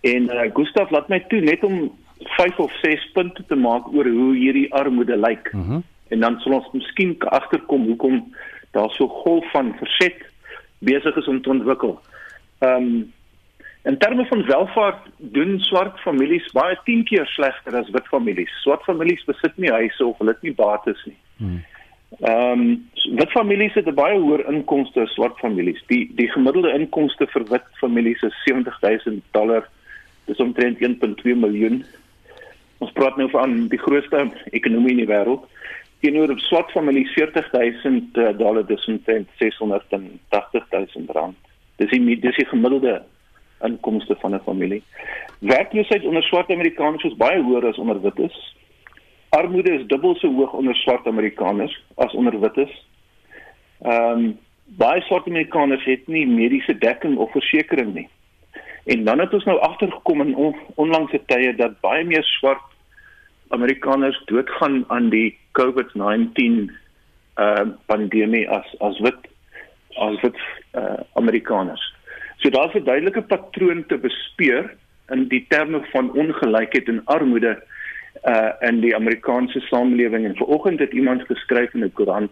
En uh, Gustav laat my toe net om 5 of 6 punte te maak oor hoe hierdie armoede lyk. Mm -hmm. En dan sal ons miskien agterkom hoekom daar so 'n golf van verset besig is om te ontwikkel. Ehm um, In terme van welvaart doen swart families baie 10 keer slegter as wit families. Swart families besit nie huise of hulle het nie bates nie. Hmm. Ehm um, wit families het 'n baie hoër inkomste as swart families. Die die gemiddelde inkomste vir wit families is 70000 dollar. Dis omtrent 1.2 miljoen. Ons praat nou van die grootste ekonomie in die wêreld. Teenoor swart families 40000 eh, dollar, dis omtrent 680000 rand. Dis die dis die gemiddelde inkomste van 'n familie. Werkloosheid onder swart Amerikaners is baie hoër as onder wites. Armoede is dubbel so hoog onder swart Amerikaners as onder wites. Ehm um, baie swart Amerikaners het nie mediese dekking of versekerings nie. En dan het ons nou agtergekom in on, onlangse tye dat baie meer swart Amerikaners doodgaan aan die COVID-19 uh pandemie as as wit as wit uh, Amerikaners. So daar's 'n duidelike patroon te bespeur in die terme van ongelykheid en armoede uh in die Amerikaanse samelewing en vanoggend het iemand geskryf in 'n koerant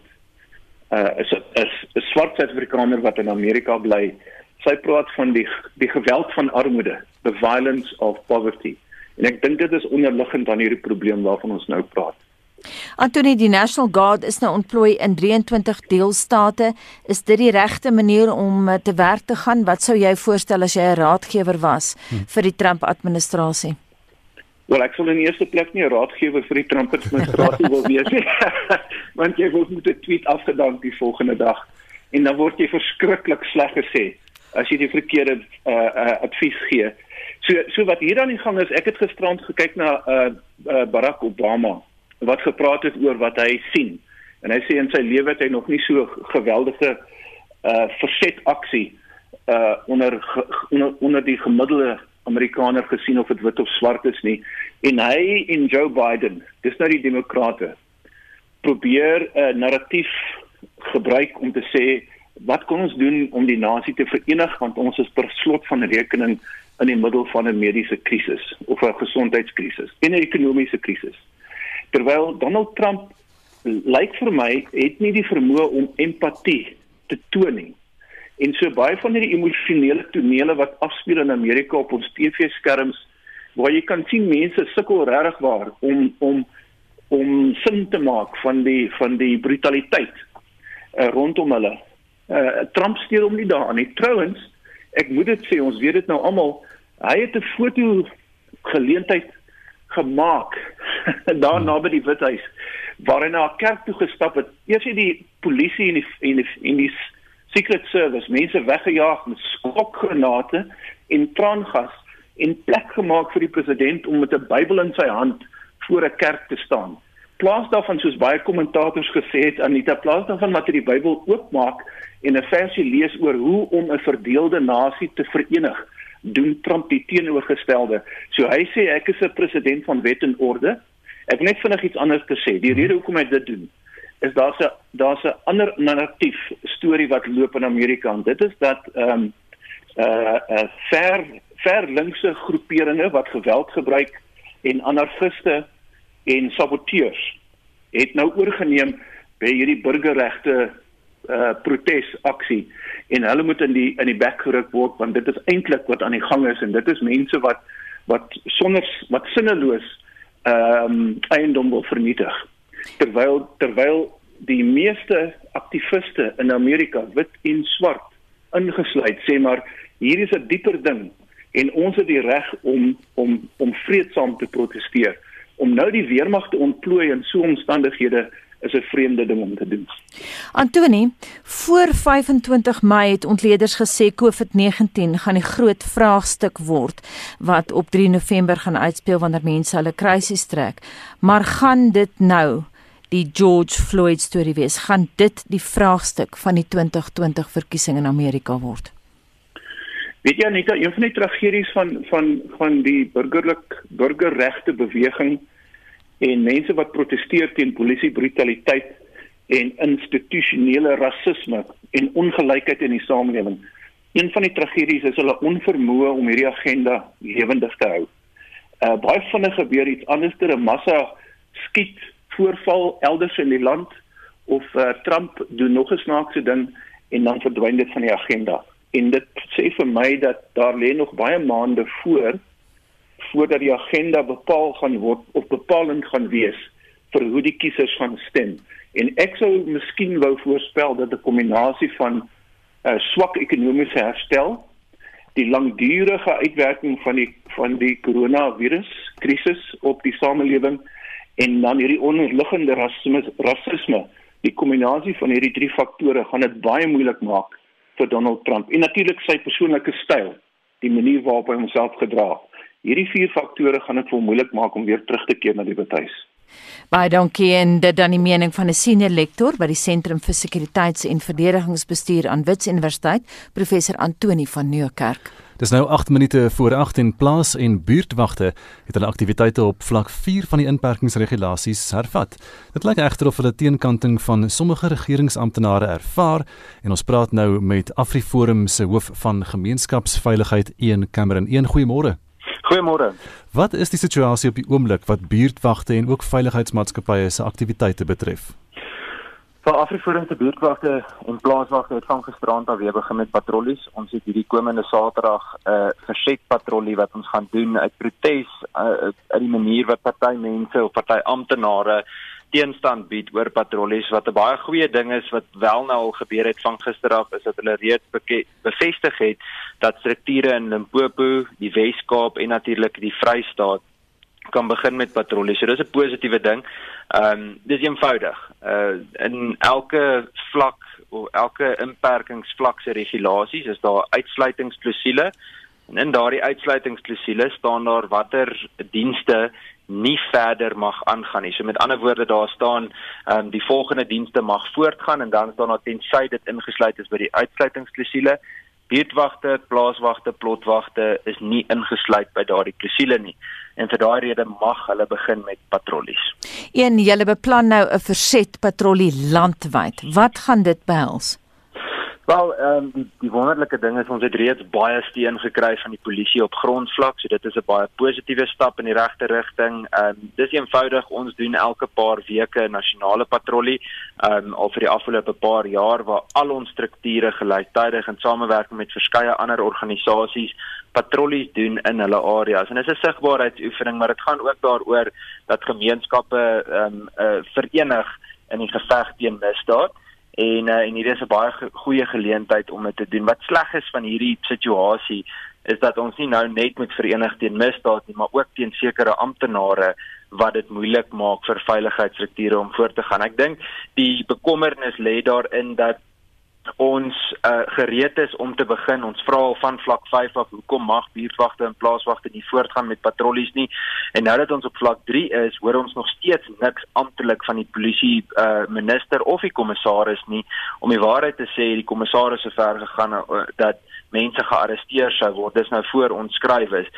uh is is 'n swart Suid-Afrikaner wat in Amerika bly. Sy praat van die die geweld van armoede, the violence of poverty. En ek dink dit is onderliggend aan hierdie probleem waarvan ons nou praat. Antony die National Guard is nou ontplooi in 23 deelstate. Is dit die regte manier om te werk te gaan? Wat sou jy voorstel as jy 'n raadgewer was hm. vir die Trump administrasie? Wel ek sal in eerste plek nie 'n raadgewer vir die Trump administrasie wil wees nie. Want jy word met 'n tweet afgedank die volgende dag en dan word jy verskriklik sleg gesê as jy die verkeerde uh, uh, advies gee. So so wat hier aan die gang is, ek het gisterand gekyk na uh, uh, Barack Obama wat gepraat het oor wat hy sien. En hy sê in sy lewe het hy nog nie so geweldige uh verset aksie uh onder onder, onder die gemiddelde Amerikaner gesien of dit wit of swart is nie. En hy en Joe Biden, dis nou die demokrate, probeer 'n uh, narratief gebruik om te sê wat kan ons doen om die nasie te verenig want ons is per slot van rekening in die middel van 'n mediese krisis of 'n gesondheidskrisis en 'n ekonomiese krisis. Terwyl Donald Trump lyk vir my het nie die vermoë om empatie te toon nie. En so baie van hierdie emosionele tonele wat afspeel in Amerika op ons TV-skerms waar jy kan sien mense sukkel regtig waar om om om sin te maak van die van die brutaliteit uh, rondom hulle. Uh, Trump steur hom nie daaraan nie. Trouwens, ek moet dit sê, ons weet dit nou almal, hy het 'n foto geleentheid gemaak daar naby die Withuis waar hy na 'n kerk toe gestap het. Eers het die polisie en die en die, en die Secret Service mense weggejaag met skokgranate en traangas en plek gemaak vir die president om met 'n Bybel in sy hand voor 'n kerk te staan. Plaas daarvan soos baie kommentators gesê het Anita, plaas daarvan dat hy die Bybel oopmaak en 'n versie lees oor hoe om 'n verdeelde nasie te verenig, doen Trump die teenoorgestelde. So hy sê ek is 'n president van wet en orde. Ek net vinnig iets anders te sê. Die rede hoekom hy dit doen, is daar 'n daar's 'n ander narratief storie wat loop in Amerika en dit is dat ehm um, uh uh ver ver linkse groeperinge wat geweld gebruik en anarchiste en saboteurs het nou oorgeneem by hierdie burgerregte uh protesaksie. En hulle moet in die in die bek geruk word want dit is eintlik wat aan die gang is en dit is mense wat wat sonder wat sinneloos ehm um, eiendom wil vernietig. Terwyl terwyl die meeste aktiviste in Amerika wit en swart ingesluit sê maar hier is 'n dieper ding en ons het die reg om om om vreedsaam te proteseer om nou die weermag te ontplooi in so omstandighede is 'n vreemde ding om te doen. Antoni, voor 25 Mei het ontleeders gesê COVID-19 gaan die groot vraagstuk word wat op 3 November gaan uitspeel wanneer mense hulle krisis trek. Maar gaan dit nou die George Floyd storie wees? Gaan dit die vraagstuk van die 2020 verkiesing in Amerika word? Weet jy net een van die tragedies van van van die burgerlik burgerregte beweging en mense wat proteseer teen polisie brutaliteit en institusionele rasisme en ongelykheid in die samelewing. Een van die tragedies is hulle onvermoë om hierdie agenda lewendig te hou. Uh baie vinnig gebeur iets anderster 'n massa skiet voorval elders in die land of uh, Trump doen nog 'n snaakse ding en dan verdwyn dit van die agenda. En dit sê vir my dat daar lê nog baie maande voor voordat die agenda bepaal gaan word of bepalend gaan wees vir hoe die kiesers gaan stem. En ek sou miskien wou voorspel dat 'n kombinasie van 'n uh, eh, swak ekonomiese herstel, die langdurige uitwerking van die van die koronavirus krisis op die samelewing en dan hierdie onderliggende rasisme, rasisme, die kombinasie van hierdie drie faktore gaan dit baie moeilik maak vir Donald Trump. En natuurlik sy persoonlike styl, die manier waarop hy homself gedra. Hierdie vier faktore gaan dit vir moeilik maak om weer terug te keer na die betuis. Baie dankie en dit dan die mening van 'n senior lektor by die Sentrum vir Sekuriteits- en Verdedigingsbestuur aan Wits Universiteit, professor Antoni van Nieuwkerk. Dis nou 8 minute voor 8 en plaas en buurtwagte het hulle aktiwiteite op vlak 4 van die inperkingsregulasies hervat. Dit lyk egter of hulle teenkanting van sommige regeringsamptenare ervaar en ons praat nou met AfriForum se hoof van gemeenskapsveiligheid, Een Cameron. Een goeiemôre. Goeiemôre. Wat is die situasie op die oomblik wat buurtwagte en ook veiligheidsmaatskappye se aktiwiteite betref? Vir Afriforum se buurtwagte en plaaswagte het van gisterand af weer begin met patrollies. Ons het hierdie komende Saterdag 'n uh, verset patrollie wat ons gaan doen uit protes uh, uit die manier wat party mense of party amptenare teenstand bied oor patrollies wat 'n baie goeie ding is wat wel nou al gebeur het van gister af is dat hulle reeds bevestig het dat strukture in Limpopo, die Wes-Kaap en natuurlik die Vrystaat kan begin met patrollies. So dis 'n positiewe ding. Ehm um, dis eenvoudig. Uh in elke vlak of elke inperkingsvlak se regulasies is daar uitsluitingsklausule en in daardie uitsluitingsklausule staan daar watter dienste nie verder mag aangaan nie. So met ander woorde daar staan ehm um, die volgende dienste mag voortgaan en dan staan daar tensy dit ingesluit is by die uitsluitingsklausule buurtwagte, plaaswagte, plotwagte is nie ingesluit by daardie klousule nie. En vir daai rede mag hulle begin met patrollies. Een, julle beplan nou 'n verset patrollie landwyd. Wat gaan dit behels? Wel, ehm um, die, die wonderlike ding is ons het reeds baie steun gekry van die polisie op grondvlak, so dit is 'n baie positiewe stap in die regte rigting. Ehm um, dis eenvoudig ons doen elke paar weke 'n nasionale patrollie, ehm um, al vir die afgelope paar jaar waar al ons strukture gelyktydig in samewerking met verskeie ander organisasies patrollies doen in hulle areas. En dit is 'n sigbaarheidsoefening, maar dit gaan ook daaroor dat gemeenskappe ehm um, uh, verenig in die geveg teen misdaad en uh, en hier is 'n baie goeie geleentheid om dit te doen. Wat sleg is van hierdie situasie is dat ons nie nou net met verenig teen misdaad nie, maar ook teen sekere amptenare wat dit moeilik maak vir veiligheidsstrukture om voort te gaan. Ek dink die bekommernis lê daarin dat ons uh, gereed is om te begin. Ons vra al van vlak 5 af hoekom mag buurtwagte en plaaswagte nie voortgaan met patrollies nie. En nou dat ons op vlak 3 is, hoor ons nog steeds niks amptelik van die polisie uh, minister of die kommissaris nie om die waarheid te sê. Die kommissaris het ver gegaan uh, dat mense gearresteer sou word. Dis nou voor ons skryf is.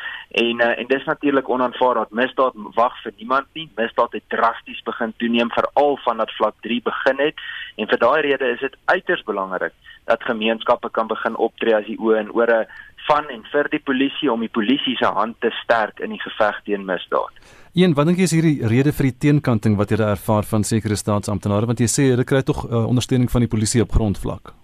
En uh, en dis natuurlik onaanvaarbaar. Misdaad wag vir niemand nie. Misdaad het drasties begin toeneem veral vandat vlak 3 begin het. En vir daai rede is dit uiters belangrik dat gemeenskappe kan begin optree as die oë en ore van en vir die polisie om die polisie se hand te sterk in die geveg teen misdaad. Een, wat dink jy is hierdie rede vir die teenkanting wat jy ervaar van sekere staatsamptenare want jy sê hulle kry tog uh, ondersteuning van die polisie op grondvlak?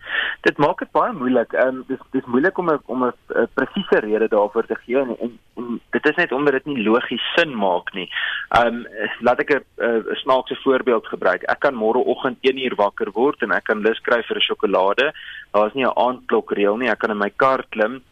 Dit maak dit baie moeilik. Ehm um, dis dis moeilik om 'n om 'n presiese rede daarvoor te gee en, en, en dit is net omdat dit nie logies sin maak nie. Ehm um, laat ek 'n snaakse voorbeeld gebruik. Ek kan môreoggend 1 uur wakker word en ek kan lus kry vir 'n sjokolade. Daar is nie 'n aandklok reël nie. Ek kan in my kar klim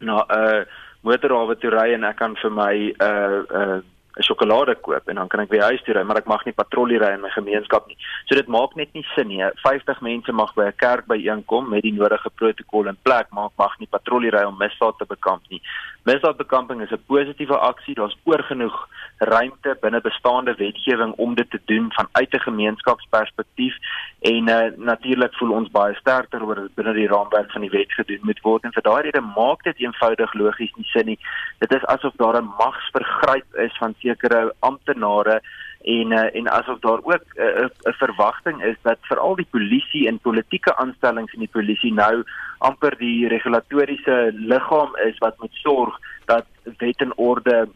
na 'n uh, motorhawe toe ry en ek kan vir my 'n uh, 'n uh, 'n sjokolade koop en dan kan ek weer huis toe ry, maar ek mag nie patrollie ry in my gemeenskap nie. So dit maak net nie sin nie. 50 mense mag by 'n kerk byeenkom met die nodige protokol in plek, maar mag nie patrollie ry om misdaad te bekamp nie. Misdaadbekamping is 'n positiewe aksie. Daar's oorgenoeg ruimte binne bestaande wetgewing om dit te doen vanuit 'n gemeenskapsperspektief en uh, natuurlik voel ons baie sterker oor dit binne die raamwerk van die wet gedoen moet word en vir daai rede maak dit eenvoudig logies nie sin nie. Dit is asof daar 'n magsvergryp is van sekere amptenare en uh, en asof daar ook 'n uh, 'n verwagting is dat veral die polisie en politieke aanstellings in die polisie nou amper die regulatoriese liggaam is wat moet sorg dat wet en orde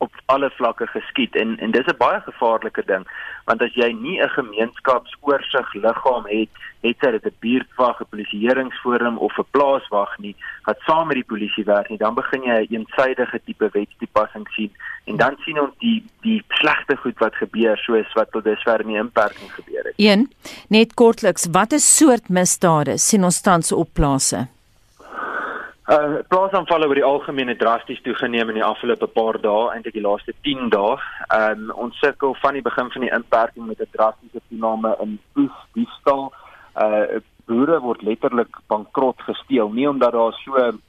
op alle vlakke geskied en en dis 'n baie gevaarlike ding want as jy nie 'n gemeenskapsoorsig liggaam het het jy dit 'n buurtwag, 'n polisieeringsforum of 'n plaaswag nie wat saam met die polisie werk nie dan begin jy 'n een eensidedige tipe wetstoepassing sien en dan sien ons die die slegte goed wat gebeur soos wat tot dusver in die inperking gebeur het. 1 net kortliks watter soort misdade sien ons tans op plase? Uh plaasaanvalle oor die algemeen het drasties toegeneem in die afgelope paar dae, eintlik die laaste 10 dae. Um ons sukkel van die begin van die inperking met 'n drastiese toename in oes diefstal. Uh boere word letterlik bankrot gesteel, nie omdat daar so um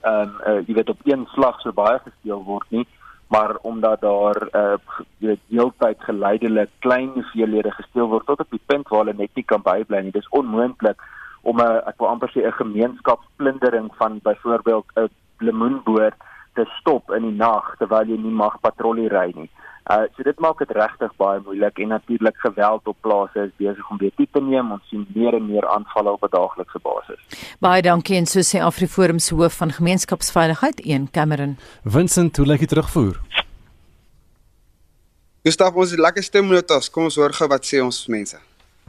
uh, jy weet op een slag so baie gesteel word nie, maar omdat daar uh jy weet heeltyd geleidelik klein hoeveelhede gesteel word tot op die punt waar hulle net nie kan bybly nie. Dis onmoontlik om 'n ek wil amper sê 'n gemeenskapsplundering van byvoorbeeld 'n lemoenboot te stop in die nag terwyl jy nie mag patrollie ry nie. Uh so dit maak dit regtig baie moeilik en natuurlik geweld op plase is besig om weer te neem. Ons sien meer en meer aanvalle op 'n daaglikse basis. Baie dankie en so sê Afriforum se hoof van gemeenskapsveiligheid, een Cameron. Vincent, hoe lyk dit terugvoer? Gustav, ons het lekker stemnotas. Kom ons hoor gou wat sê ons mense.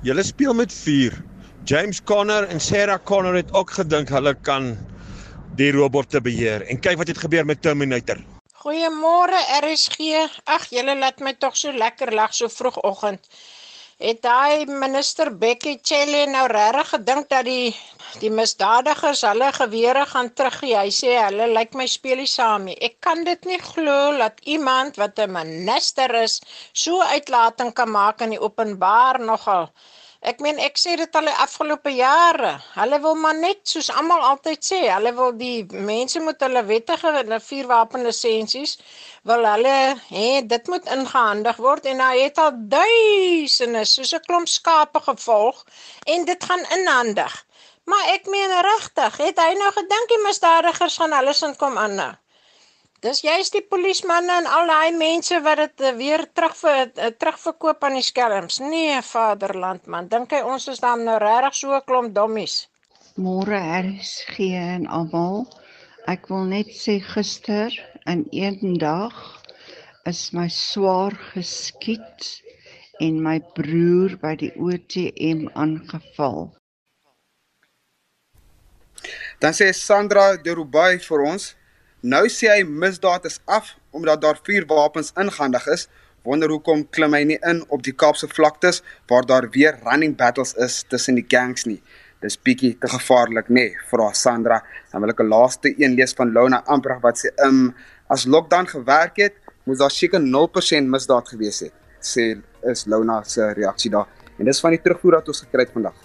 Julle speel met vuur. James Conner en Sarah Connor het ook gedink hulle kan die robotte beheer. En kyk wat het gebeur met Terminator. Goeiemôre RSG. Ag, julle laat my tog so lekker lag so vroegoggend. Het daai minister Becky Cele nou regtig gedink dat die die misdadigers hulle gewere gaan teruggee? Hy sê hulle lyk my speelie saam nie. Ek kan dit nie glo dat iemand wat 'n minister is so uitlating kan maak in die openbaar nogal. Ek meen ek sê dit al die afgelope jare. Hulle wil maar net soos almal altyd sê, hulle wil die mense moet hulle wettige vuurwapenlisensies wil hulle hè dit moet ingehandig word en hy het al duisende soos 'n klomp skape gevolg en dit gaan inhandig. Maar ek meen regtig, het hy nou gedink die misdadigers gaan hulle sin kom aan nou? Dis juist die polismanne en al daai mense wat dit eh, weer terug vir eh, terugverkoop aan die skelms. Nee, vaderland man, dink hy ons is dan nou regtig so 'n klomp dommies. Môre RSG en almal. Ek wil net sê gister in een dag is my swaar geskiet en my broer by die OTM aangeval. Dan sê Sandra de Rubai vir ons Nou sê hy misdaad is af omdat daar vier wapens ingehandig is. Wonder hoekom klim hy nie in op die Kaapse vlaktes waar daar weer running battles is tussen die gangs nie. Dis bietjie te gevaarlik nê, nee, vra Sandra. Dan wil ek 'n laaste een lees van Lona Ambrag wat sê, "Um as lockdown gewerk het, moes daar seker 0% misdaad gewees het." Sê is Lona se reaksie daar. En dis van die terugvoer wat ons gekry het vandag.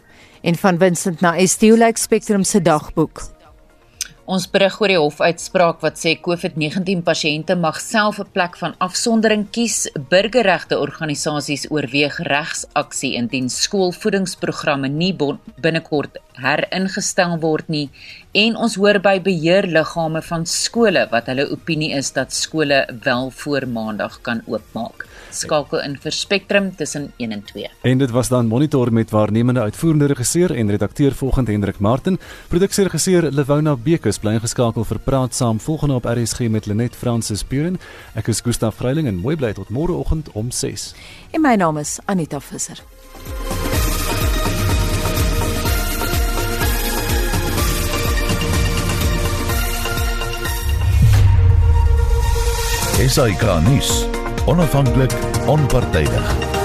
En van Vincent na Estiolek Spectrum se dagboek. Ons berig oor die hofuitspraak wat sê COVID-19 pasiënte mag self 'n plek van afsondering kies. Burgerregte organisasies oorweeg regsaksie indien skoolvoedingsprogramme nie binnekort heringestel word nie. En ons hoor by beheerliggame van skole wat hulle opinie is dat skole wel voor Maandag kan oopmaak skakel in vir Spectrum tussen 1 en 2. En dit was dan monitor met waarnemende uitvoerende regisseur en redakteur volgende Hendrik Martin, produksieregisseur Lewona Bekes bly geskakel vir praat saam volgende op RSG met Lenet Fransis Puren. Ek is Gustaf Vreiling en mooi bly tot môreoggend om 6. En my naam is Anita Visser. Esai Kahnis onafhanklik, onpartydig.